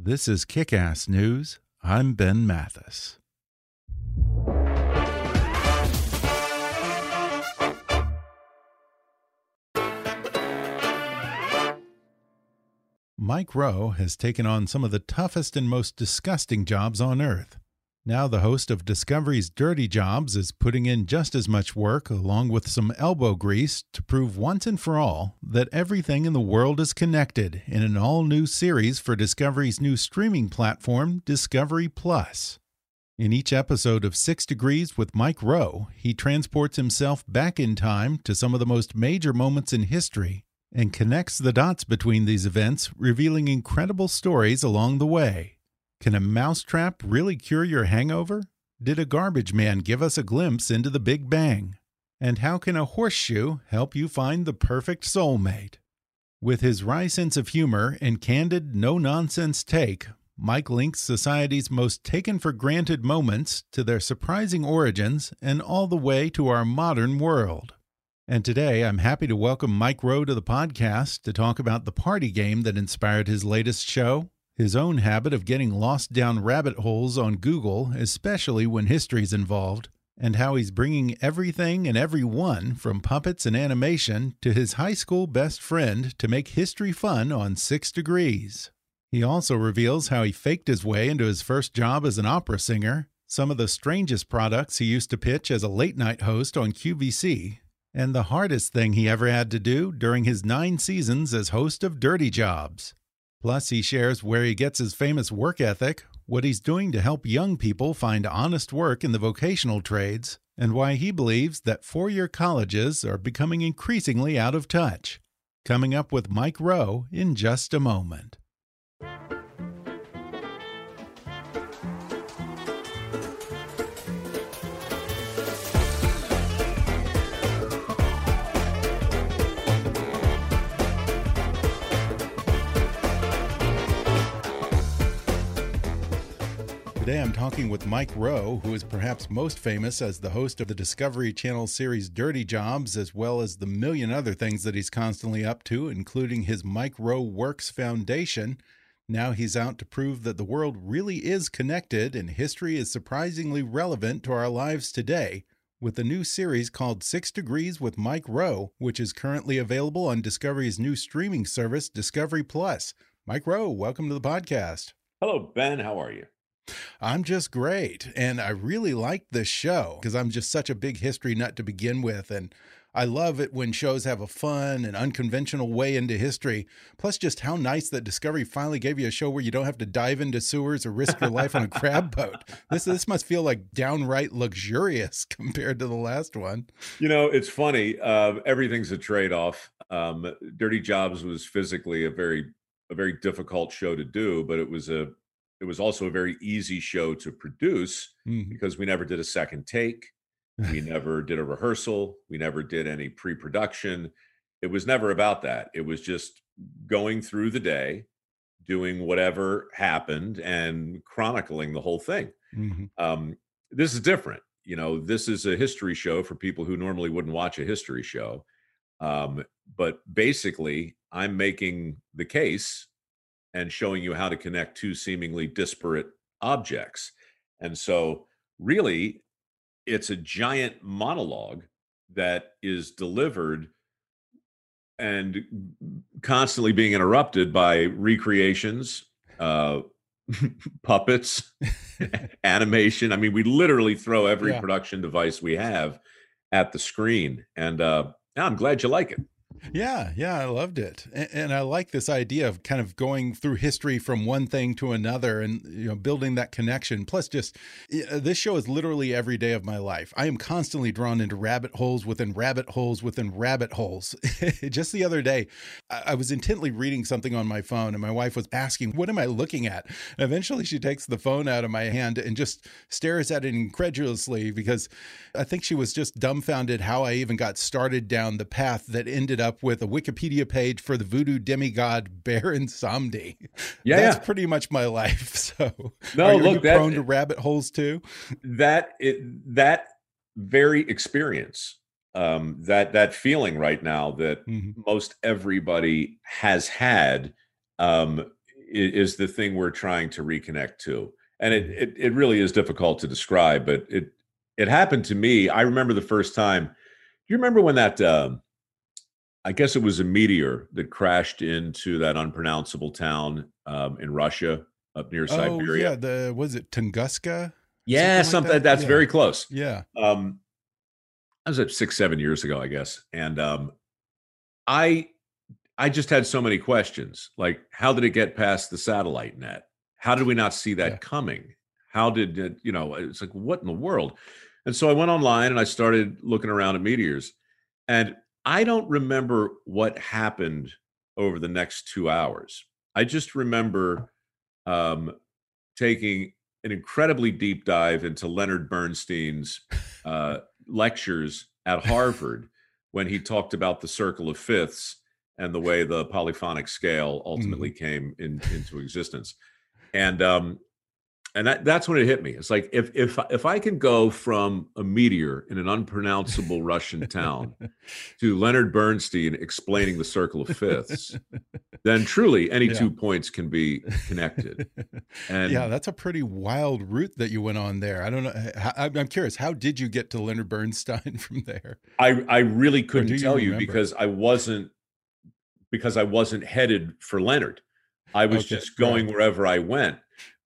This is Kick Ass News. I'm Ben Mathis. Mike Rowe has taken on some of the toughest and most disgusting jobs on earth. Now, the host of Discovery's Dirty Jobs is putting in just as much work, along with some elbow grease, to prove once and for all that everything in the world is connected in an all new series for Discovery's new streaming platform, Discovery Plus. In each episode of Six Degrees with Mike Rowe, he transports himself back in time to some of the most major moments in history and connects the dots between these events, revealing incredible stories along the way. Can a mousetrap really cure your hangover? Did a garbage man give us a glimpse into the Big Bang? And how can a horseshoe help you find the perfect soulmate? With his wry sense of humor and candid, no nonsense take, Mike links society's most taken for granted moments to their surprising origins and all the way to our modern world. And today I'm happy to welcome Mike Rowe to the podcast to talk about the party game that inspired his latest show, his own habit of getting lost down rabbit holes on Google, especially when history's involved, and how he's bringing everything and everyone from puppets and animation to his high school best friend to make history fun on Six Degrees. He also reveals how he faked his way into his first job as an opera singer, some of the strangest products he used to pitch as a late night host on QVC, and the hardest thing he ever had to do during his nine seasons as host of Dirty Jobs. Plus, he shares where he gets his famous work ethic, what he's doing to help young people find honest work in the vocational trades, and why he believes that four year colleges are becoming increasingly out of touch. Coming up with Mike Rowe in just a moment. Today I'm talking with Mike Rowe, who is perhaps most famous as the host of the Discovery Channel series Dirty Jobs, as well as the million other things that he's constantly up to, including his Mike Rowe Works Foundation. Now he's out to prove that the world really is connected and history is surprisingly relevant to our lives today with a new series called Six Degrees with Mike Rowe, which is currently available on Discovery's new streaming service, Discovery Plus. Mike Rowe, welcome to the podcast. Hello, Ben. How are you? I'm just great. And I really like this show because I'm just such a big history nut to begin with. And I love it when shows have a fun and unconventional way into history. Plus, just how nice that Discovery finally gave you a show where you don't have to dive into sewers or risk your life on a crab boat. This this must feel like downright luxurious compared to the last one. You know, it's funny. Uh, everything's a trade off. Um, Dirty Jobs was physically a very a very difficult show to do, but it was a it was also a very easy show to produce mm-hmm. because we never did a second take. We never did a rehearsal. We never did any pre-production. It was never about that. It was just going through the day doing whatever happened and chronicling the whole thing. Mm-hmm. um, this is different. You know this is a history show for people who normally wouldn't watch a history show. Um, but basically i'm making the case and showing you how to connect two seemingly disparate objects. And so, really, it's a giant monologue that is delivered and constantly being interrupted by recreations, uh, puppets, animation. I mean, we literally throw every Yeah. production device we have at the screen, and uh, I'm glad you like it. Yeah, yeah, I loved it, and, and, I like this idea of kind of going through history from one thing to another, and you know, building that connection. Plus, just uh, this show is literally every day of my life. I am constantly drawn into rabbit holes within rabbit holes within rabbit holes. just the other day, I, I, was intently reading something on my phone, and my wife was asking, "What am I looking at?" And eventually, she takes the phone out of my hand and just stares at it incredulously because I think she was just dumbfounded how I even got started down the path that ended up with a Wikipedia page for the voodoo demigod Baron Samedi. Yeah, that's pretty much my life. So, no, are, look, are you that- prone to rabbit holes too? that it, that very experience um that that feeling right now that Mhm. most everybody has had um is the thing we're trying to reconnect to and it it, it really is difficult to describe but it it happened to me i remember the first time do you remember when that um i guess it was a meteor that crashed into that unpronounceable town um in russia up near Oh siberia yeah, the was it Tunguska? yeah something something, like that? that's Yeah. very close Yeah. um i was at six seven years ago i guess and um i i just had so many questions like how did it get past the satellite net how did we not see that Yeah. coming how did it you know it's like what in the world and so i went online and i started looking around at meteors and i don't remember what happened over the next two hours i just remember um taking an incredibly deep dive into leonard bernstein's uh, lectures at Harvard when he talked about the circle of fifths and the way the polyphonic scale ultimately came in, into existence. And um, and that, that's when it hit me. It's like if if if I can go from a meteor in an unpronounceable Russian town to Leonard Bernstein explaining the circle of fifths, then truly any Yeah. two points can be connected. And yeah, that's a pretty wild route that you went on there. I don't know. I'm I'm curious. How did you get to Leonard Bernstein from there? I I really couldn't you tell you remember? because I wasn't because I wasn't headed for Leonard. I was Okay, just going right. wherever I went.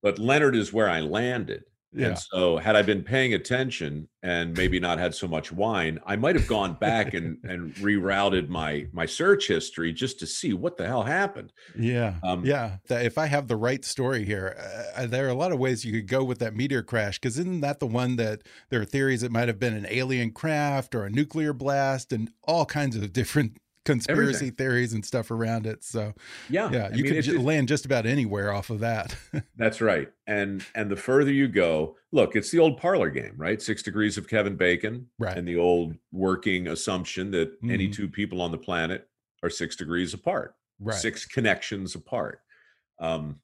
But Leonard is where I landed. Yeah. And so had I been paying attention and maybe not had so much wine, I might have gone back and and rerouted my my search history just to see what the hell happened. Yeah, Um, yeah. That if I have the right story here, uh, there are a lot of ways you could go with that meteor crash. Because isn't that the one that there are theories it might have been an alien craft or a nuclear blast and all kinds of different conspiracy Everything. theories and stuff around it. So Yeah. yeah, I you mean, could it- ju- land just about anywhere off of that. That's right. And and the further you go, look, it's the old parlor game, right? Six degrees of Kevin Bacon, Right. And the old working assumption that any Mhm. two people on the planet are six degrees apart, right. six connections apart. Um,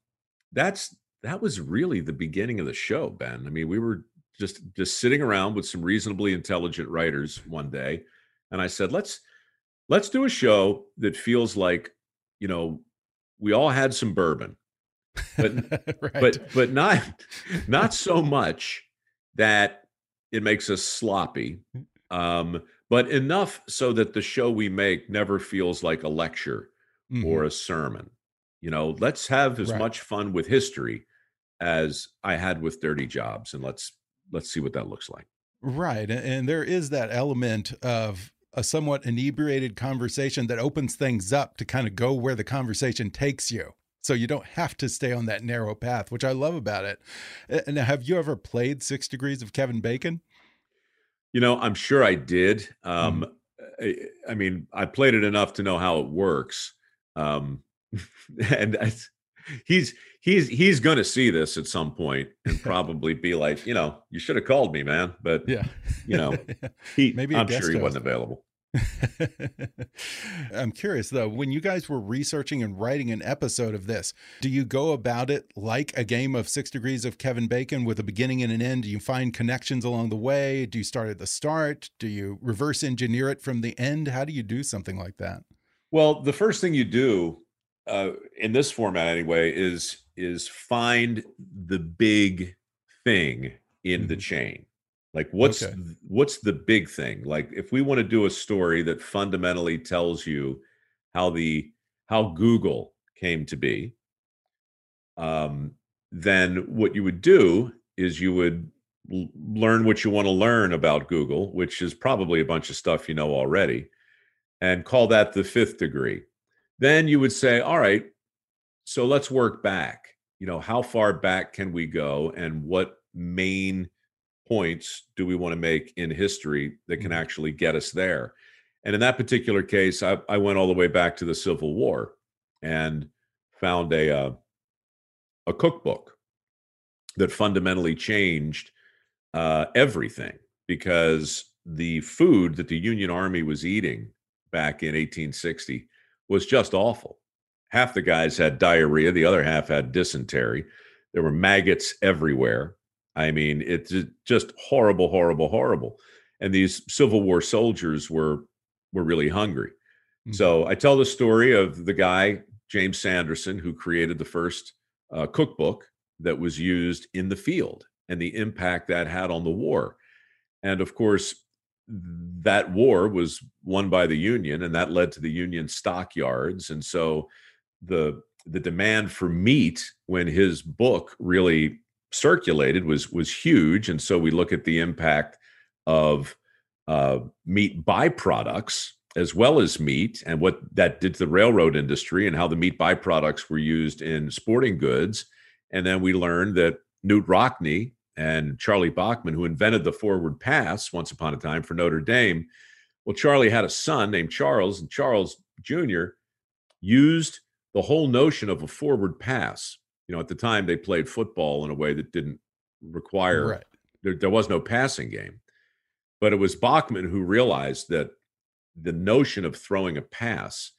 that's that was really the beginning of the show, Ben. I mean, we were just just sitting around with some reasonably intelligent writers one day, and I said, let's let's do a show that feels like, you know, we all had some bourbon but- right. but but not not so much that it makes us sloppy um but enough so that the show we make never feels like a lecture Mhm. or a sermon you know let's have as Right. much fun with history as i had with dirty jobs and let's let's see what that looks like Right. And there is that element of a somewhat inebriated conversation that opens things up to kind of go where the conversation takes you. So you don't have to stay on that narrow path, which I love about it. And have you ever played Six Degrees of Kevin Bacon? you know i'm sure i did um Mm-hmm. I, I mean i played it enough to know how it works um and I, he's he's he's going to see this at some point and probably be like you know you should have called me man but Yeah. you know he Maybe i'm sure he host. wasn't available I'm curious though, when you guys were researching and writing an episode of this, do you go about it like a game of Six Degrees of Kevin Bacon with a beginning and an end? Do you find connections along the way? Do you start at the start? Do you reverse engineer it from the end? How do you do something like that? Well, the first thing you do uh, in this format, anyway, is is find the big thing in the Mhm. chain. Like, what's Okay. what's the big thing? Like, if we want to do a story that fundamentally tells you how the how Google came to be, um, then what you would do is you would l- learn what you want to learn about Google, which is probably a bunch of stuff you know already, and call that the fifth degree. Then you would say, all right, so let's work back. You know, how far back can we go and what main points do we want to make in history that can Mhm. actually get us there? And in that particular case, I, I went all the way back to the Civil War and found a uh, a cookbook that fundamentally changed uh, everything because the food that the Union Army was eating back in 1860 was just awful. Half the guys had diarrhea, the other half had dysentery. There were maggots everywhere. I mean, it's just horrible, horrible, horrible. And these Civil War soldiers were were really hungry. Mhm. So I tell the story of the guy James Sanderson who created the first uh, cookbook that was used in the field and the impact that had on the war. And of course, that war was won by the Union, and that led to the Union stockyards. And so the the demand for meat when his book really circulated was was huge. And so we look at the impact of uh, meat byproducts as well as meat and what that did to the railroad industry and how the meat byproducts were used in sporting goods. And then we learned that Knute Rockne and Charlie Bachman, who invented the forward pass once upon a time for Notre Dame, well, Charlie had a son named Charles, and Charles Jr. used the whole notion of a forward pass. You know, at the time they played football in a way that didn't require Right. there, there was no passing game. But it was Bachman who realized that the notion of throwing a pass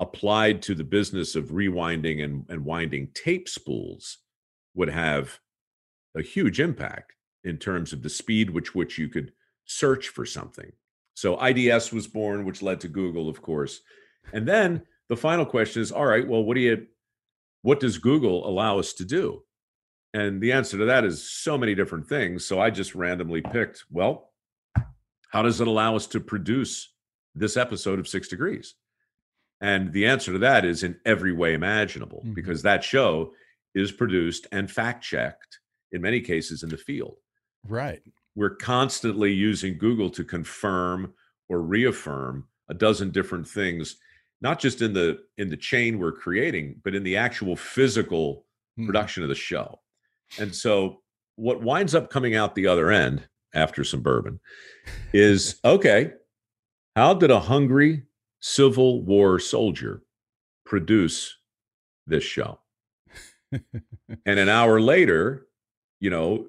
applied to the business of rewinding and, and winding tape spools would have a huge impact in terms of the speed which which you could search for something. So IDS was born, which led to Google, of course. And then the final question is, all right, well, what do you what does Google allow us to do? And the answer to that is so many different things. So I just randomly picked, well, how does it allow us to produce this episode of Six Degrees? And the answer to that is in every way imaginable, Mhm. because that show is produced and fact checked in many cases in the field. Right. We're constantly using Google to confirm or reaffirm a dozen different things, not just in the in the chain we're creating, but in the actual physical Mhm. production of the show. And so what winds up coming out the other end after some bourbon is okay, how did a hungry Civil War soldier produce this show? and an hour later, you know,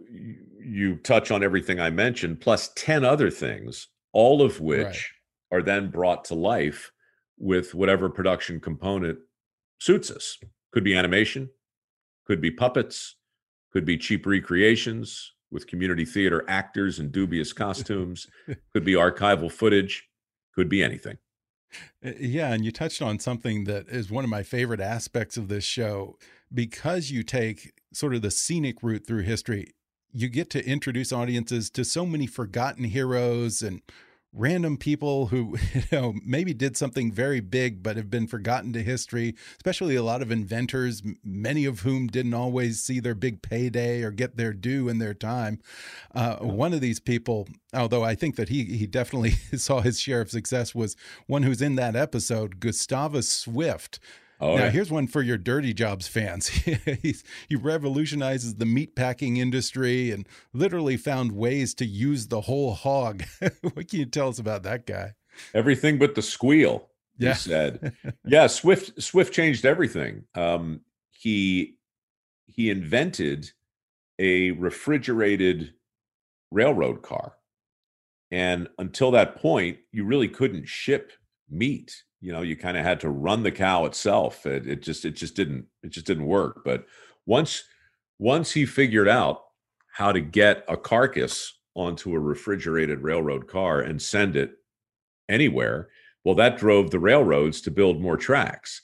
you, touch on everything I mentioned, plus 10 other things, all of which Right. are then brought to life with whatever production component suits us. Could be animation, could be puppets, could be cheap recreations with community theater actors in dubious costumes, could be archival footage, could be anything. Uh, Yeah, and you touched on something that is one of my favorite aspects of this show. Because you take sort of the scenic route through history, you get to introduce audiences to so many forgotten heroes and random people who, you know, maybe did something very big but have been forgotten to history, especially a lot of inventors, many of whom didn't always see their big payday or get their due in their time. Uh, one of these people, although I think that he he definitely saw his share of success, was one who's in that episode, Gustavus Swift. Oh, now, yeah. here's one for your Dirty Jobs fans. He revolutionizes the meatpacking industry and literally found ways to use the whole hog. what can you tell us about that guy? everything but the squeal. He said, "Yeah, Swift Swift changed everything. Um, he he invented a refrigerated railroad car, and until that point, you really couldn't ship meat. You know, you kind of had to run the cow itself. It, it just it just didn't it just didn't work. But once once he figured out how to get a carcass onto a refrigerated railroad car and send it anywhere well that drove the railroads to build more tracks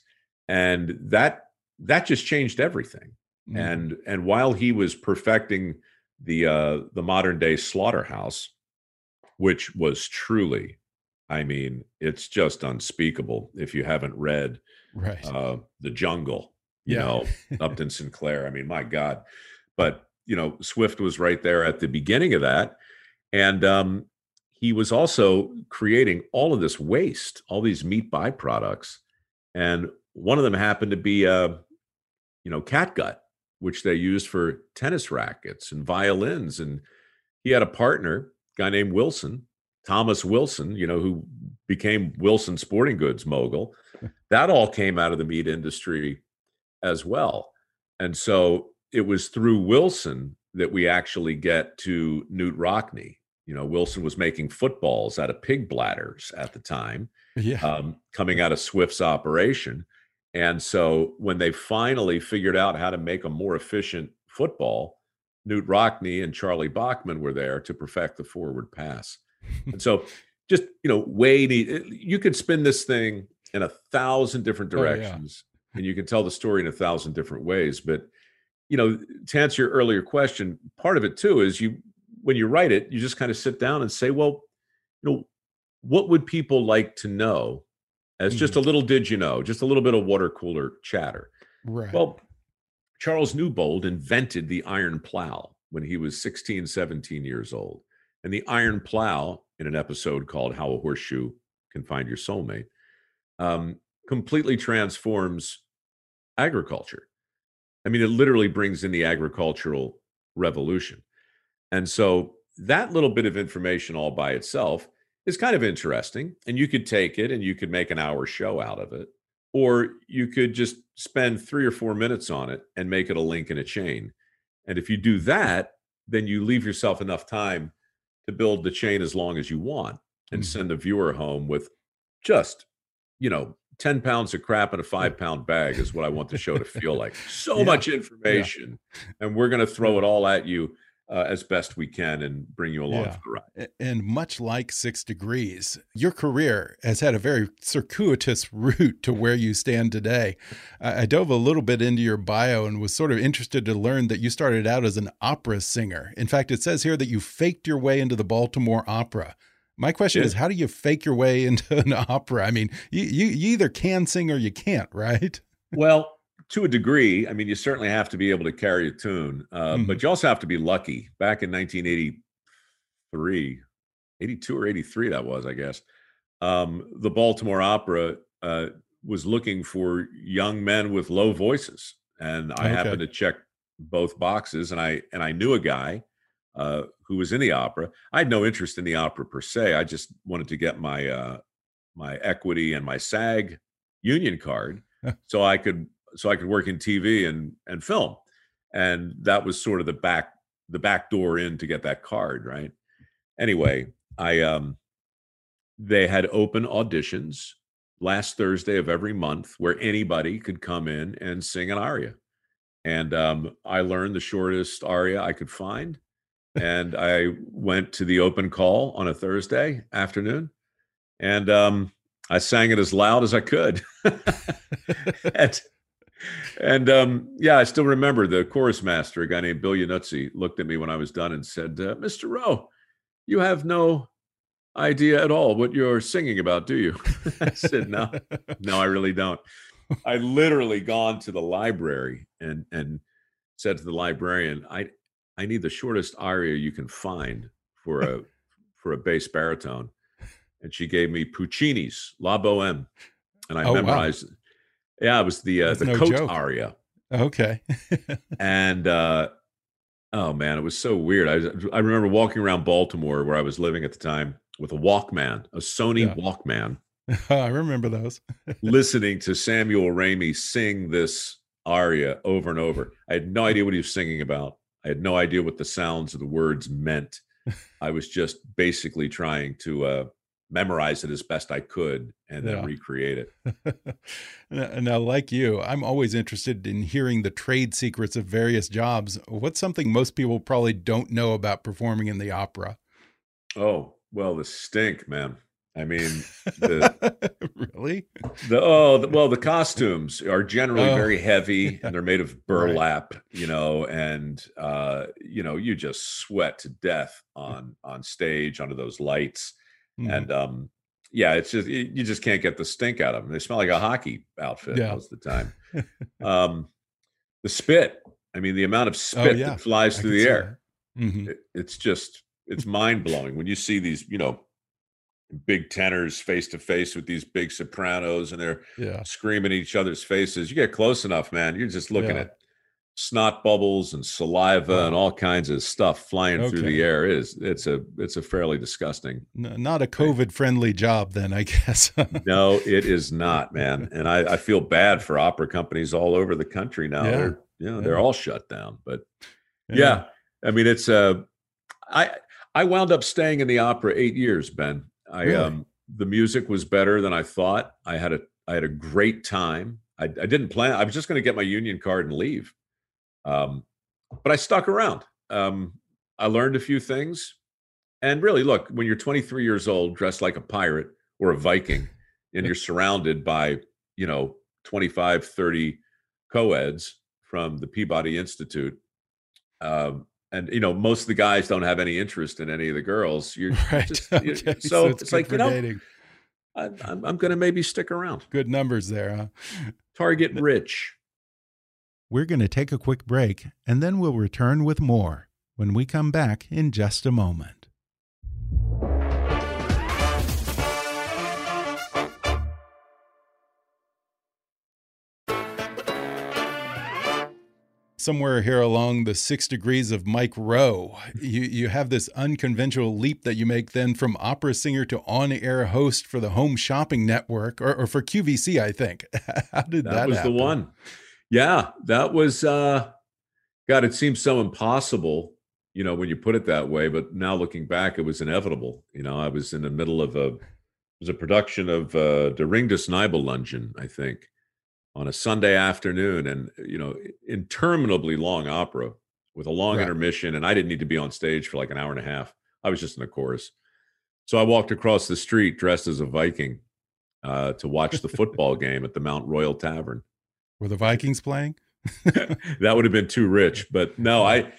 and that that just changed everything Mhm. and and while he was perfecting the uh the modern day slaughterhouse which was truly I mean, it's just unspeakable if you haven't read Right. uh, The Jungle, you Yeah. know, Upton Sinclair. I mean, my God. But, you know, Swift was right there at the beginning of that. And um, he was also creating all of this waste, all these meat byproducts. And one of them happened to be, uh, you know, catgut, which they used for tennis rackets and violins. And he had a partner, guy named Wilson, Thomas Wilson, you know, who became Wilson Sporting Goods mogul. That all came out of the meat industry as well. And so it was through Wilson that we actually get to Knute Rockne. You know, Wilson was making footballs out of pig bladders at the time, yeah. um, coming out of Swift's operation. And so when they finally figured out how to make a more efficient football, Knute Rockne and Charlie Bachman were there to perfect the forward pass. And so just, you know, way neat. Eh, you could spin this thing in a thousand different Oh, yeah. directions and you can tell the story in a thousand different ways. But, you know, to answer your earlier question, part of it too is you, when you write it, you just kind of sit down and say, well, you know, what would people like to know as just mm-hmm. a little did you know, just a little bit of water cooler chatter. right. Well, Charles Newbold invented the iron plow when he was 16, 17 years old. And the iron plow, in an episode called How a Horseshoe Can Find Your Soulmate, um, completely transforms agriculture. I mean, it literally brings in the agricultural revolution. And so that little bit of information all by itself is kind of interesting. And you could take it and you could make an hour show out of it. Or you could just spend three or four minutes on it and make it a link in a chain. And if you do that, then you leave yourself enough time to build the chain as long as you want and Mhm. send the viewer home with just, you know, 10 pounds of crap in a five pound bag is what I want the show to feel like. So Yeah. much information. And we're going to throw it all at you uh, as best we can and bring you along Yeah. for the ride. And much like Six Degrees, your career has had a very circuitous route to where you stand today. I I dove a little bit into your bio and was sort of interested to learn that you started out as an opera singer. In fact, it says here that you faked your way into the Baltimore Opera. My question Yeah. is, how do you fake your way into an opera? I mean, you, you, you either can sing or you can't, right? Well, to a degree, I mean, you certainly have to be able to carry a tune, uh, Mhm. but you also have to be lucky. Back in 1983, 82 or 83, that was, I guess, um, the Baltimore Opera uh, was looking for young men with low voices, and I Okay. happened to check both boxes, and I and I knew a guy uh, who was in the opera. I had no interest in the opera per se. I just wanted to get my uh, my equity and my SAG union card, so I could so I could work in TV and and film, and that was sort of the back the back door in to get that card, right? Anyway, I um they had open auditions last Thursday of every month where anybody could come in and sing an aria. And um, I learned the shortest aria I could find. And I went to the open call on a Thursday afternoon and um, I sang it as loud as I could. and and um, yeah, I still remember the chorus master, a guy named Bill Yanutzi, looked at me when I was done and said, uh, Mr. Rowe, you have no idea at all what you're singing about, do you? I said, no, no, I really don't. I literally gone to the library and and said to the librarian, I I need the shortest aria you can find for a for a bass baritone. And she gave me Puccini's La Boheme. And I Oh, memorized it. Yeah, it was the uh, the no coat joke. aria Okay. and uh oh man it was so weird i i remember walking around baltimore where i was living at the time with a walkman a sony Yeah. walkman I remember those. listening to samuel ramey sing this aria over and over i had no idea what he was singing about i had no idea what the sounds of the words meant i was just basically trying to uh memorize it as best i could and then Yeah. recreate it now, now, like you, I'm always interested in hearing the trade secrets of various jobs. What's something most people probably don't know about performing in the opera? oh well the stink man i mean the really? The oh the, well, the costumes are generally Oh, very heavy and they're made of Right. burlap, you know, and uh, you know, you just sweat to death on on stage under those lights. Mhm. And um yeah, it's just you just can't get the stink out of them. They smell like a hockey outfit yeah. most of the time. um, the spit. I mean, the amount of oh, spit oh, yeah. that flies I through the air. Mm-hmm. It, it's just it's mind blowing when you see these, you know, big tenors face to face with these big sopranos and they're yeah. screaming each other's faces. You get close enough, man. You're just looking at snot bubbles and saliva and all kinds of stuff flying okay. through the air. It is it's a it's a fairly disgusting. No, not a COVID friendly job, then I guess. no, it is not, man. And I, I feel bad for opera companies all over the country now. Yeah. They're you know, yeah. they're all shut down. But yeah, I mean it's uh I I wound up staying in the opera eight years, Ben. I really? um the music was better than I thought. I had a I had a great time. I, I didn't plan. I was just going to get my union card and leave, um, but I stuck around. Um, I learned a few things, and really, look, when you're 23 years old, dressed like a pirate or a Viking, and you're surrounded by you know 25, 30 co-eds from the Peabody Institute, um, and you know most of the guys don't have any interest in any of the girls. You're right. Just, okay. so, so, it's, it's like you know, dating. I, I'm, I'm going to maybe stick around. Good numbers there, huh? Target rich. We're going to take a quick break, and then we'll return with more when we come back in just a moment. somewhere here along the six degrees of Mike Rowe, you, you have this unconventional leap that you make then from opera singer to on air host for the Home Shopping Network or, or for QVC, I think. How did that, that was happen? the one. Yeah, that was, uh, God, it seems so impossible, you know, when you put it that way. But now looking back, it was inevitable. You know, I was in the middle of a, it was a production of uh, the Ring des Nibelungen, I think on a Sunday afternoon and you know interminably long opera with a long right. intermission and I didn't need to be on stage for like an hour and a half. I was just in the chorus. So I walked across the street dressed as a Viking uh, to watch the football game at the Mount Royal Tavern. Were the Vikings playing? that would have been too rich, but no, I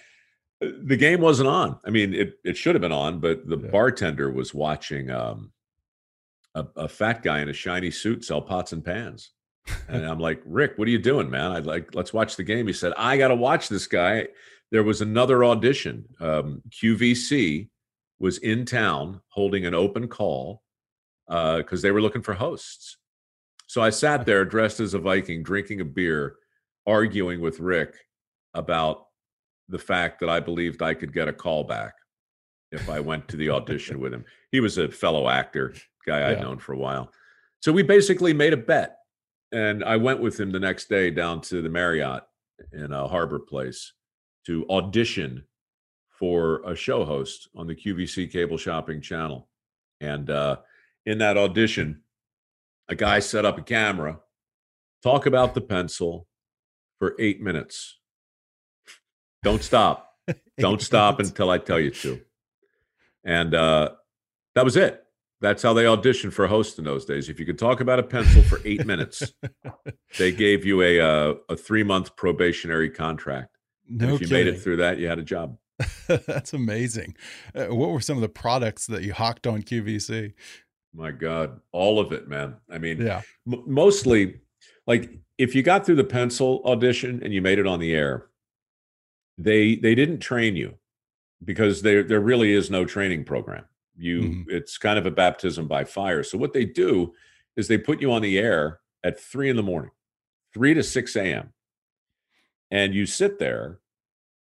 the game wasn't on. I mean, it it should have been on, but the yeah. bartender was watching um, a, a fat guy in a shiny suit sell pots and pans and I'm like, Rick, what are you doing, man? I'd like, let's watch the game. He said, I got to watch this guy. There was another audition. Um, QVC was in town holding an open call because uh, they were looking for hosts. So I sat there dressed as a Viking, drinking a beer, arguing with Rick about the fact that I believed I could get a call back if I went to the audition with him. He was a fellow actor, guy I'd yeah. known for a while. So we basically made a bet and I went with him the next day down to the Marriott in a Harbor Place to audition for a show host on the QVC cable shopping channel. And uh, in that audition, a guy set up a camera, talk about the pencil for eight minutes. Don't stop. Don't stop until I tell you to. And uh, that was it. That's how they auditioned for a host in those days. If you could talk about a pencil for eight minutes, they gave you a uh, a three month probationary contract. No if you kidding. made it through that, you had a job. That's amazing. Uh, what were some of the products that you hawked on QVC? My God, all of it, man. I mean, yeah, mostly like if you got through the pencil audition and you made it on the air, they they didn't train you because there there really is no training program. You, mm-hmm. it's kind of a baptism by fire. So what they do is they put you on the air at three in the morning, three to six a.m., and you sit there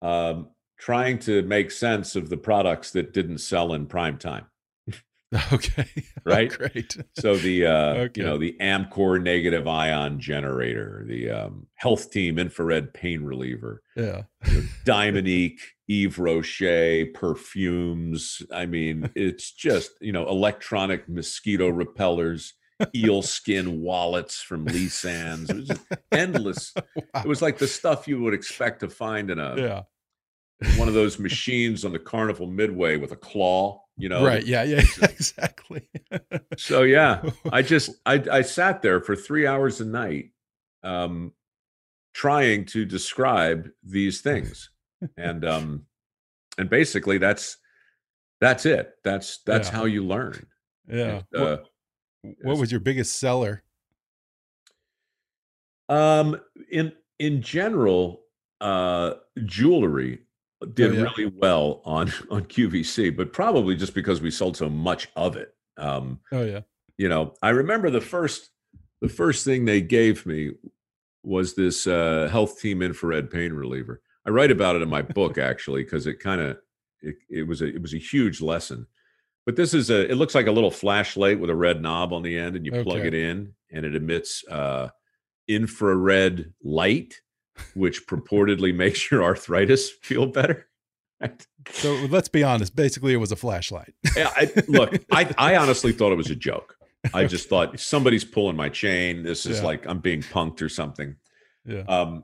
um, trying to make sense of the products that didn't sell in prime time. Okay. right. Oh, great. so the uh, okay. you know the Amcor negative ion generator, the um, Health Team infrared pain reliever, yeah, you know, Diamonique, Yves Rocher perfumes. I mean, it's just you know electronic mosquito repellers. eel skin wallets from Lee Sands. It was endless. Wow. It was like the stuff you would expect to find in a yeah one of those machines on the Carnival Midway with a claw, you know. Right. Yeah. Yeah. Exactly. so yeah, I just I I sat there for three hours a night, um, trying to describe these things, and um, and basically that's that's it. That's that's yeah. how you learn. Yeah. And, uh, What was your biggest seller? Um, in in general, uh, jewelry did Oh, yeah. really well on on QVC, but probably just because we sold so much of it. Um, Oh yeah. you know, I remember the first the first thing they gave me was this uh, health team infrared pain reliever. I write about it in my book actually because it kind of it, it was a it was a huge lesson. But this is a it looks like a little flashlight with a red knob on the end, and you plug it in, and it emits uh, infrared light, which purportedly makes your arthritis feel better. Right? So let's be honest. Basically, it was a flashlight. Yeah, I, look, I, I honestly thought it was a joke. I just thought somebody's pulling my chain. This is Yeah. like I'm being punked or something. yeah. Um,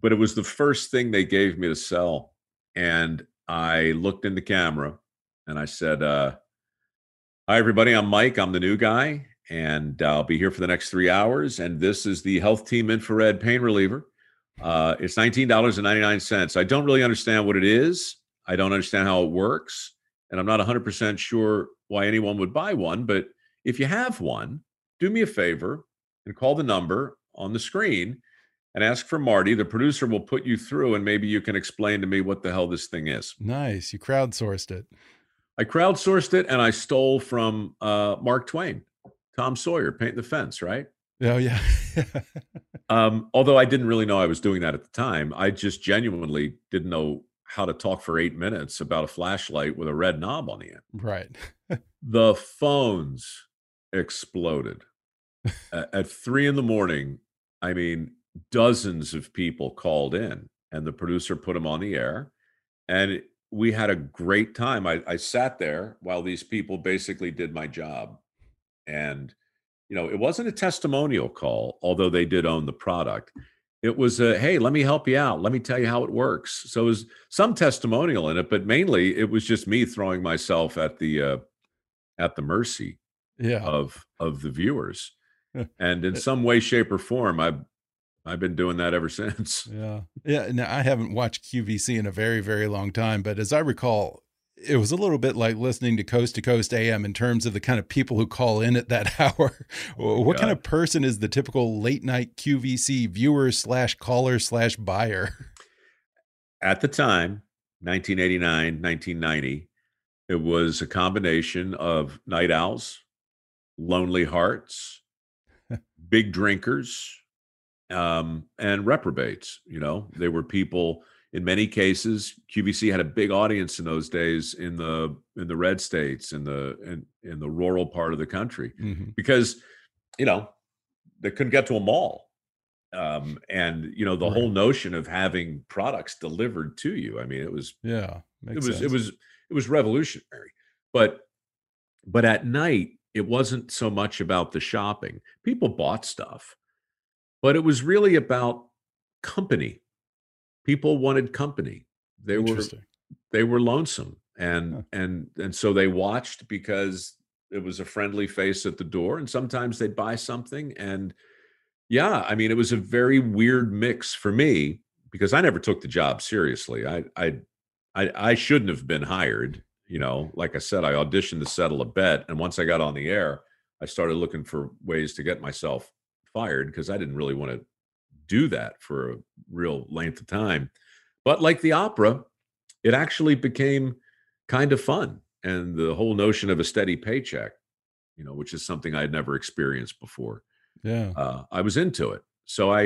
but it was the first thing they gave me to sell. And I looked in the camera and I said, uh, Hi, everybody. I'm Mike. I'm the new guy, and I'll be here for the next three hours. And this is the Health Team Infrared Pain Reliever. Uh, it's $19.99. I don't really understand what it is. I don't understand how it works. And I'm not 100% sure why anyone would buy one. But if you have one, do me a favor and call the number on the screen and ask for Marty. The producer will put you through, and maybe you can explain to me what the hell this thing is. Nice. You crowdsourced it. I crowdsourced it and I stole from uh, Mark Twain, Tom Sawyer, Paint the Fence, right? Oh yeah. Um, although I didn't really know I was doing that at the time, I just genuinely didn't know how to talk for eight minutes about a flashlight with a red knob on the end. right. The phones exploded at, at three in the morning. I mean, dozens of people called in, and the producer put them on the air, and it- we had a great time. I, I sat there while these people basically did my job, and you know, it wasn't a testimonial call, although they did own the product. It was a hey, let me help you out. Let me tell you how it works. So it was some testimonial in it, but mainly it was just me throwing myself at the uh, at the mercy Yeah. of of the viewers and in some way shape or form i've i've been doing that ever since Yeah. Yeah. Now, I haven't watched QVC in a very, very long time, but as I recall, it was a little bit like listening to Coast to Coast AM in terms of the kind of people who call in at that hour. what kind of person is the typical late night QVC viewer slash caller slash buyer? at the time 1989 1990 it was a combination of night owls lonely hearts big drinkers um, and reprobates you know they were people in many cases qvc had a big audience in those days in the in the red states in the in, in the rural part of the country Mhm. because you know they couldn't get to a mall um, and you know the whole notion of having products delivered to you i mean it was Yeah. it was sense. it was it was revolutionary but but at night it wasn't so much about the shopping people bought stuff but it was really about company people wanted company. They were they were lonesome and Huh. and and so they watched because it was a friendly face at the door and sometimes they'd buy something and yeah i mean it was a very weird mix for me because i never took the job seriously. I i i, I shouldn't have been hired you know? Like i said i auditioned to settle a bet and once i got on the air i started looking for ways to get myself fired because i didn't really want to do that for a real length of time but like the opera it actually became kind of fun and the whole notion of a steady paycheck you know which is something i had never experienced before Yeah. uh, i was into it so i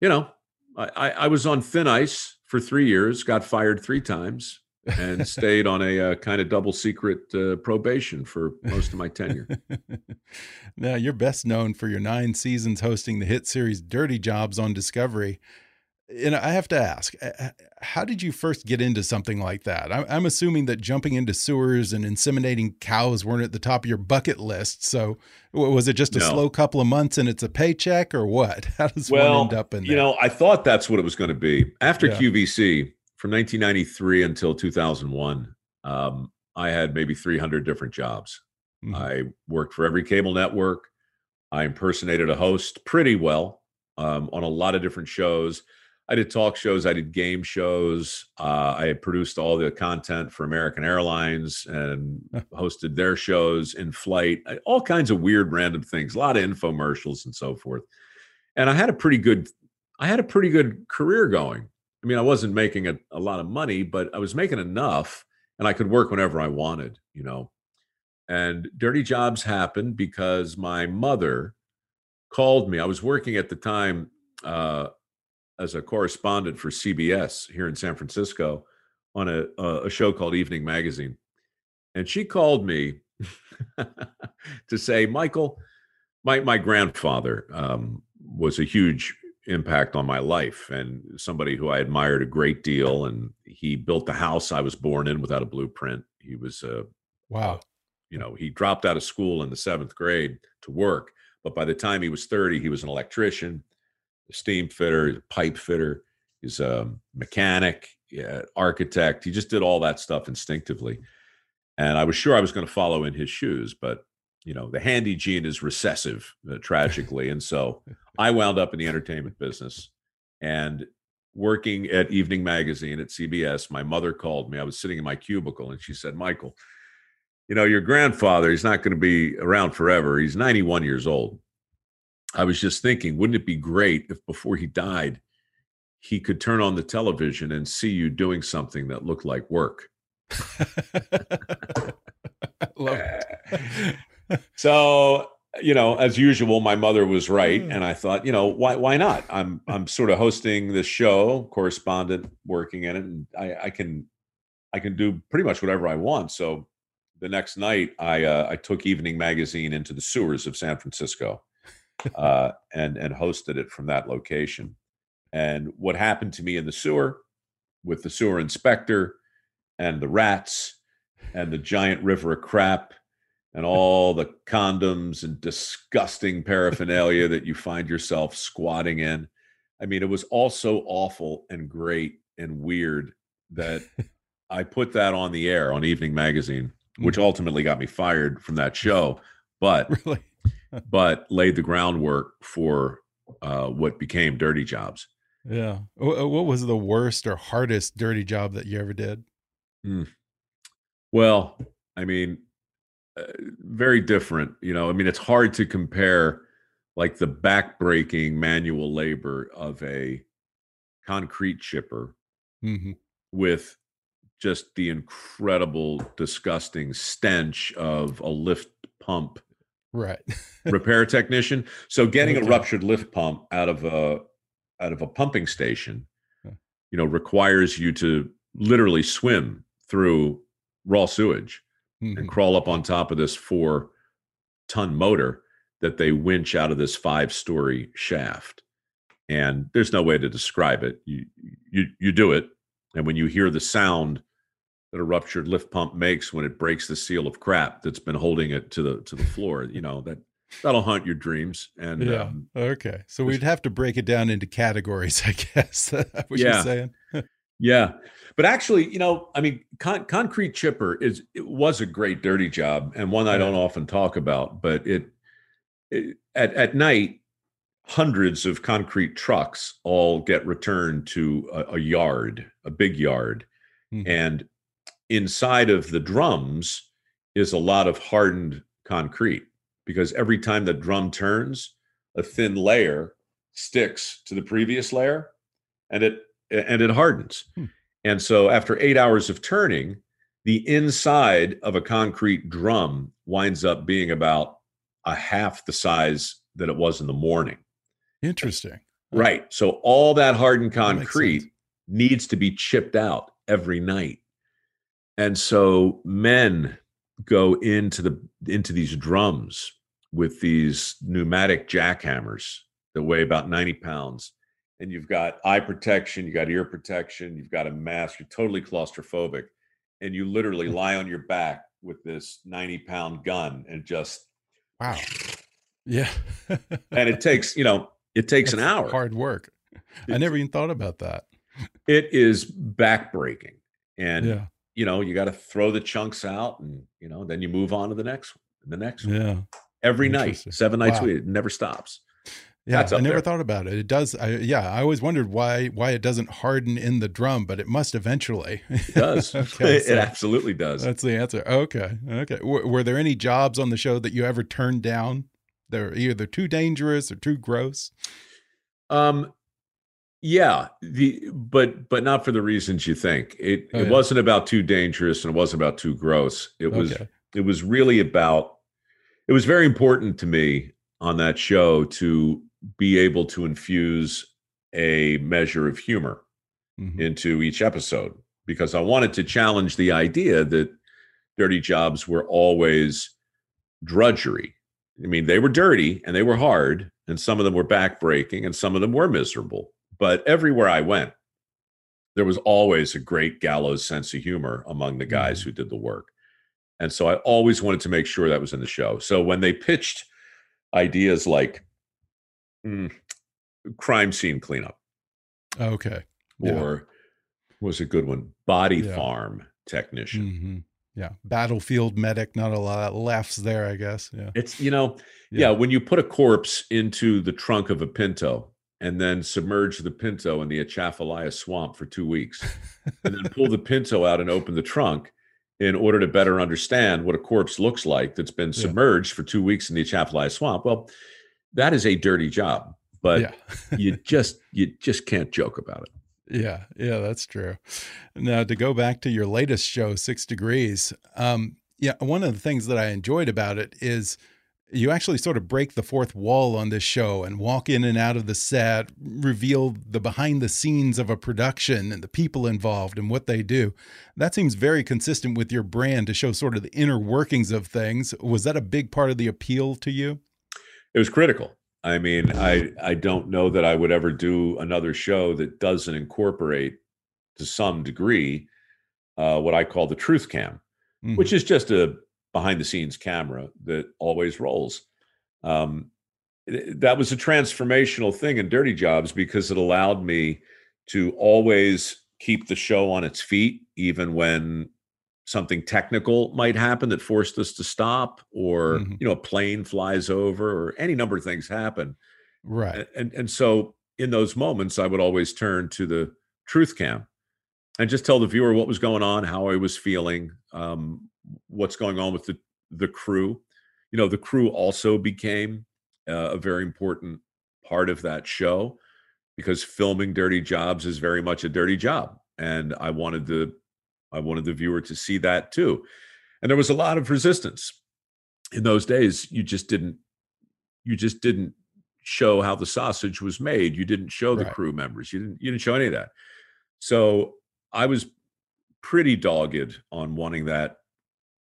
you know I, I i was on thin ice for three years got fired three times and stayed on a uh, kind of double secret uh, probation for most of my tenure now, you're best known for your nine seasons hosting the hit series Dirty Jobs on Discovery. And I have to ask, how did you first get into something like that? I'm, I'm assuming that jumping into sewers and inseminating cows weren't at the top of your bucket list. So, was it just a No. slow couple of months and it's a paycheck, or what? How does one well end up in there? you know i thought that's what it was going to be after Yeah. qvc from 1993 until 2001 um, i had maybe 300 different jobs Mhm. I worked for every cable network. I impersonated a host pretty well um, on a lot of different shows. I did talk shows, I did game shows. Uh, I produced all the content for American Airlines and hosted their shows in flight, all kinds of weird, random things, a lot of infomercials and so forth. And I had a pretty good, I had a pretty good career going. I mean, I wasn't making a, a lot of money, but I was making enough and I could work whenever I wanted, you know. And dirty jobs happened because my mother called me. I was working at the time uh, as a correspondent for CBS here in San Francisco on a, a show called Evening Magazine. And she called me to say, Michael, my, my grandfather um, was a huge impact on my life and somebody who I admired a great deal. And he built the house I was born in without a blueprint. He was a wow. You know, he dropped out of school in the seventh grade to work, but by the time he was 30, he was an electrician, a steam fitter, a pipe fitter, he's a mechanic, yeah, architect. He just did all that stuff instinctively. And I was sure I was going to follow in his shoes, but you know, the handy gene is recessive, uh, tragically. and so I wound up in the entertainment business and working at Evening Magazine at CBS. My mother called me. I was sitting in my cubicle and she said, Michael, you know, your grandfather, he's not going to be around forever. He's 91 years old. I was just thinking, wouldn't it be great if before he died, he could turn on the television and see you doing something that looked like work? Love it. so, you know, as usual, my mother was right, and I thought, you know, why why not? I'm I'm sort of hosting this show, correspondent, working in it, and I, I can I can do pretty much whatever I want. So the next night, I uh, I took Evening Magazine into the sewers of San Francisco, uh, and and hosted it from that location. And what happened to me in the sewer, with the sewer inspector, and the rats, and the giant river of crap, and all the condoms and disgusting paraphernalia that you find yourself squatting in. I mean, it was all so awful and great and weird that I put that on the air on Evening Magazine which mm-hmm. ultimately got me fired from that show. But really, but laid the groundwork for uh, what became Dirty Jobs. Yeah. Uh, what was the worst or hardest dirty job that you ever did? Mm. Well, I mean, very different. You know, I mean, it's hard to compare like the backbreaking manual labor of a concrete chipper mm -hmm. with just the incredible, disgusting stench of a lift pump right repair technician. So getting a ruptured lift pump out of a out of a pumping station, you know, requires you to literally swim through raw sewage mm-hmm. and crawl up on top of this four ton motor that they winch out of this five story shaft. And there's no way to describe it. You you you do it, and when you hear the sound that a ruptured lift pump makes when it breaks the seal of crap that's been holding it to the to the floor. You know that that'll haunt your dreams. And yeah, um, okay. So we'd have to break it down into categories, I guess. what yeah. you're saying. yeah, but actually, you know, I mean, con concrete chipper is it was a great dirty job and one I don't often talk about. But it, it at at night, hundreds of concrete trucks all get returned to a, a yard, a big yard. Mm -hmm. And inside of the drums is a lot of hardened concrete because every time the drum turns, a thin layer sticks to the previous layer and it and it hardens. Hmm. And so after 8 hours of turning, the inside of a concrete drum winds up being about a half the size that it was in the morning. Interesting. Right. So all that hardened concrete that needs to be chipped out every night. And so men go into the into these drums with these pneumatic jackhammers that weigh about 90 pounds. And you've got eye protection, you got ear protection, you've got a mask, you're totally claustrophobic. And you literally mm. lie on your back with this 90 pound gun and just wow. Yeah. and it takes, you know, it takes That's an hour. Hard work. I never even thought about that. It is backbreaking. And yeah you know, you got to throw the chunks out and, you know, then you move on to the next one, the next one. Yeah. Every night, seven nights wow. a week, it never stops. Yeah, I never there. thought about it. It does. I, yeah, I always wondered why why it doesn't harden in the drum, but it must eventually. It does. okay, so it absolutely does. That's the answer. Okay. Okay. W were there any jobs on the show that you ever turned down? They're either too dangerous or too gross. Um, yeah, the but but not for the reasons you think. It oh, it yeah. wasn't about too dangerous and it wasn't about too gross. It was okay. it was really about. It was very important to me on that show to be able to infuse a measure of humor mm-hmm. into each episode because I wanted to challenge the idea that dirty jobs were always drudgery. I mean, they were dirty and they were hard, and some of them were backbreaking and some of them were miserable. But everywhere I went, there was always a great gallows sense of humor among the guys mm-hmm. who did the work. And so I always wanted to make sure that was in the show. So when they pitched ideas like mm, crime scene cleanup. Okay. Yeah. Or was a good one? Body yeah. farm technician. Mm -hmm. Yeah. Battlefield medic. Not a lot of laughs there, I guess. Yeah. It's, you know, yeah. yeah, when you put a corpse into the trunk of a Pinto and then submerge the Pinto in the Atchafalaya swamp for two weeks and then pull the Pinto out and open the trunk in order to better understand what a corpse looks like that's been submerged yeah. for two weeks in the Atchafalaya swamp. Well, that is a dirty job, but yeah. you just you just can't joke about it. Yeah, yeah, that's true. Now to go back to your latest show, Six Degrees. Um, yeah, one of the things that I enjoyed about it is you actually sort of break the fourth wall on this show and walk in and out of the set, reveal the behind the scenes of a production and the people involved and what they do. That seems very consistent with your brand to show sort of the inner workings of things. Was that a big part of the appeal to you? It was critical. I mean, I I don't know that I would ever do another show that doesn't incorporate to some degree uh, what I call the truth cam, mm -hmm. which is just a behind the scenes camera that always rolls. Um, that was a transformational thing in Dirty Jobs because it allowed me to always keep the show on its feet, even when something technical might happen that forced us to stop, or mm-hmm. you know, a plane flies over, or any number of things happen. Right. And and so in those moments, I would always turn to the truth cam and just tell the viewer what was going on, how I was feeling, um, what's going on with the the crew. You know, the crew also became uh, a very important part of that show because filming dirty jobs is very much a dirty job and i wanted the i wanted the viewer to see that too and there was a lot of resistance in those days you just didn't you just didn't show how the sausage was made you didn't show the right. crew members you didn't you didn't show any of that so i was pretty dogged on wanting that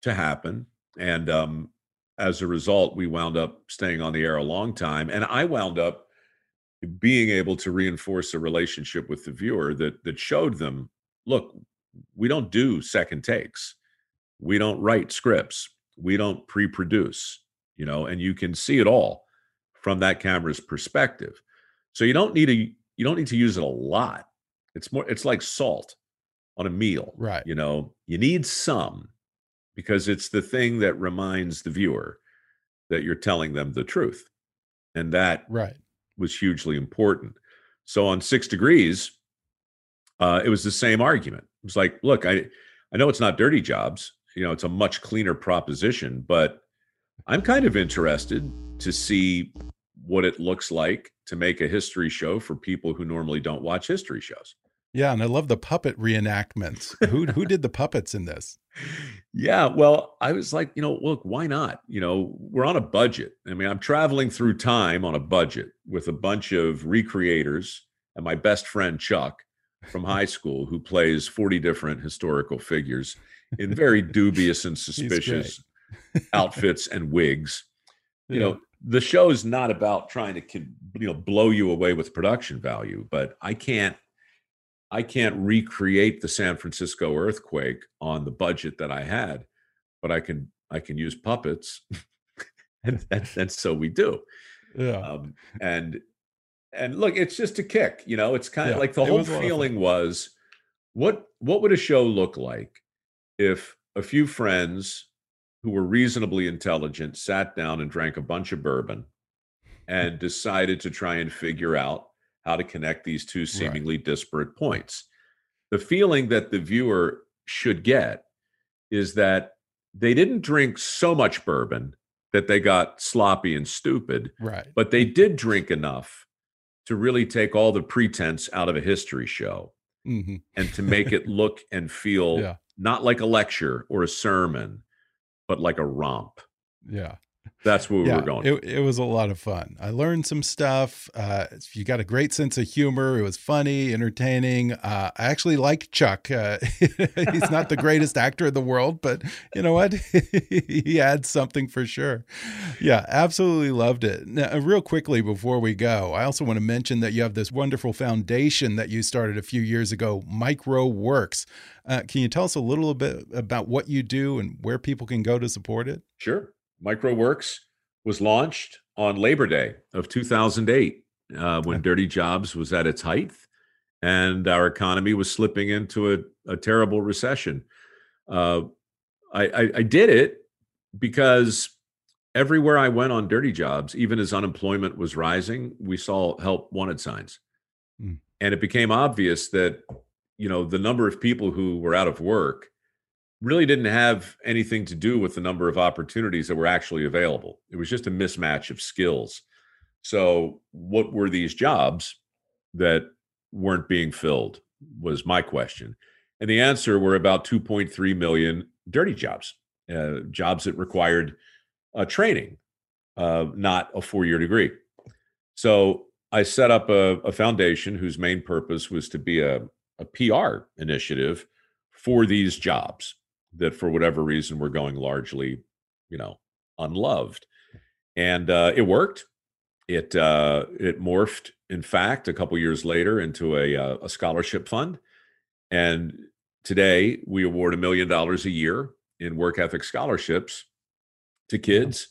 to happen. And um, as a result, we wound up staying on the air a long time. And I wound up being able to reinforce a relationship with the viewer that that showed them, look, we don't do second takes. We don't write scripts. We don't pre-produce, you know, and you can see it all from that camera's perspective. So you don't need to you don't need to use it a lot. It's more it's like salt on a meal. Right. You know, you need some, because it's the thing that reminds the viewer that you're telling them the truth. And that right. was hugely important. So on Six Degrees, uh, it was the same argument. It was like, look, I, I know it's not dirty jobs. You know, it's a much cleaner proposition, but I'm kind of interested to see what it looks like to make a history show for people who normally don't watch history shows. Yeah, and I love the puppet reenactments. who who did the puppets in this? Yeah, well, I was like, you know, look, why not? You know, we're on a budget. I mean, I'm traveling through time on a budget with a bunch of recreators and my best friend Chuck from high school who plays 40 different historical figures in very dubious and suspicious outfits and wigs. You yeah. know, the show is not about trying to you know blow you away with production value, but I can't I can't recreate the San Francisco earthquake on the budget that I had, but I can I can use puppets, and, and, and so we do. Yeah. Um, and and look, it's just a kick. You know, it's kind of yeah, like the whole feeling was, what what would a show look like if a few friends who were reasonably intelligent sat down and drank a bunch of bourbon and decided to try and figure out how to connect these two seemingly right. disparate points. The feeling that the viewer should get is that they didn't drink so much bourbon that they got sloppy and stupid. Right. But they did drink enough to really take all the pretense out of a history show mm-hmm. and to make it look and feel yeah. not like a lecture or a sermon, but like a romp. Yeah. That's where yeah, we're going. It, it, was a lot of fun. I learned some stuff. Uh, you got a great sense of humor. It was funny, entertaining. Uh, I actually like Chuck. Uh, he's not the greatest actor in the world, but you know what? he adds something for sure. Yeah, absolutely loved it. Now, uh, real quickly before we go, I also want to mention that you have this wonderful foundation that you started a few years ago, Mike Rowe Works. Uh, can you tell us a little bit about what you do and where people can go to support it? Sure. Mike Rowe Works was launched on Labor Day of 2008 uh, when Dirty Jobs was at its height and our economy was slipping into a, a terrible recession. Uh, I, I, I did it because everywhere I went on Dirty Jobs, even as unemployment was rising, we saw help wanted signs. Mm. And it became obvious that, you know, the number of people who were out of work really didn't have anything to do with the number of opportunities that were actually available. It was just a mismatch of skills. So, what were these jobs that weren't being filled? Was my question. And the answer were about 2.3 million dirty jobs, uh, jobs that required uh, training, uh, not a four year degree. So, I set up a, a, foundation whose main purpose was to be a, a PR initiative for these jobs that for whatever reason were going largely, you know, unloved. And uh, it worked. It uh, it morphed, in fact, a couple years later into a, uh, a scholarship fund. And today we award a million dollars a year in work ethic scholarships to kids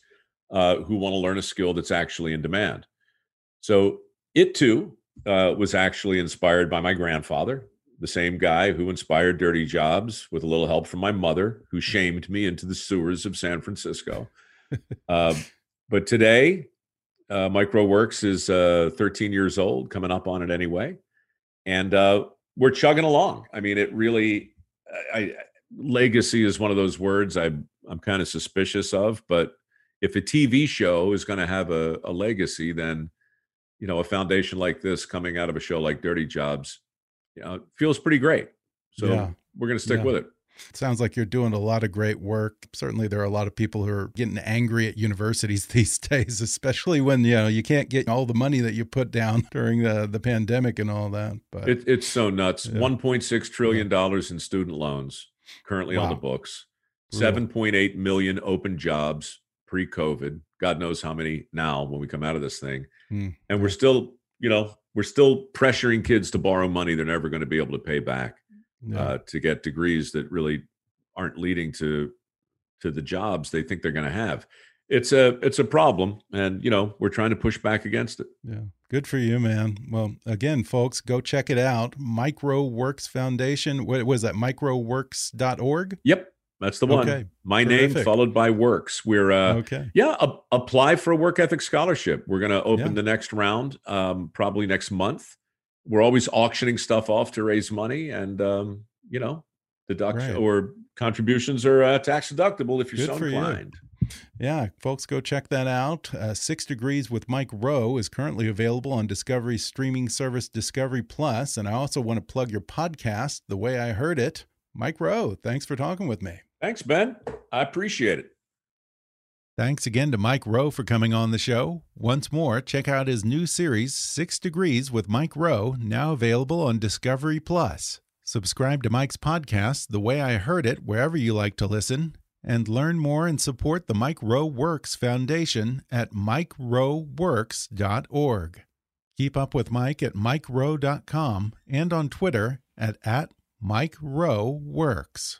uh, who want to learn a skill that's actually in demand. So it too uh, was actually inspired by my grandfather, the same guy who inspired Dirty Jobs with a little help from my mother, who shamed me into the sewers of San Francisco. uh, but today, uh, Mike Rowe Works is uh, 13 years old, coming up on it anyway, and uh, we're chugging along. I mean, it really, I, I, legacy is one of those words I, I'm kind of suspicious of, but if a TV show is going to have a, a legacy, then you know a foundation like this coming out of a show like Dirty Jobs you know, it feels pretty great. So yeah. we're going to stick yeah. with it. Sounds like you're doing a lot of great work. Certainly, there are a lot of people who are getting angry at universities these days, especially when you know you can't get all the money that you put down during the the pandemic and all that. But it, it's so nuts. Yeah. 1.6 trillion dollars in student loans currently wow. on the books. 7.8 million open jobs pre-COVID. God knows how many now when we come out of this thing, mm. and we're still, you know, we're still pressuring kids to borrow money they're never going to be able to pay back no. uh, to get degrees that really aren't leading to to the jobs they think they're going to have. It's a it's a problem and you know we're trying to push back against it. Yeah. Good for you man. Well again folks go check it out. Mike Rowe Works foundation what was that? mikeroweworks.org yep that's the one. Okay. My Terrific. name followed by works. We're uh, okay. Yeah, a, apply for a work ethic scholarship. We're going to open yeah. the next round um, probably next month. We're always auctioning stuff off to raise money, and um, you know, deduction right. or contributions are uh, tax deductible if you're Good so inclined. You. Yeah, folks, go check that out. Uh, Six Degrees with Mike Rowe is currently available on Discovery's streaming service Discovery Plus, and I also want to plug your podcast, The Way I Heard It. Mike Rowe, thanks for talking with me. Thanks, Ben. I appreciate it. Thanks again to Mike Rowe for coming on the show. Once more, check out his new series, Six Degrees with Mike Rowe, now available on Discovery Plus. Subscribe to Mike's podcast, The Way I Heard It, wherever you like to listen, and learn more and support the Mike Rowe Works Foundation at mikeroweworks.org. Keep up with Mike at mikerowe.com and on Twitter at, at MikeRoweWorks.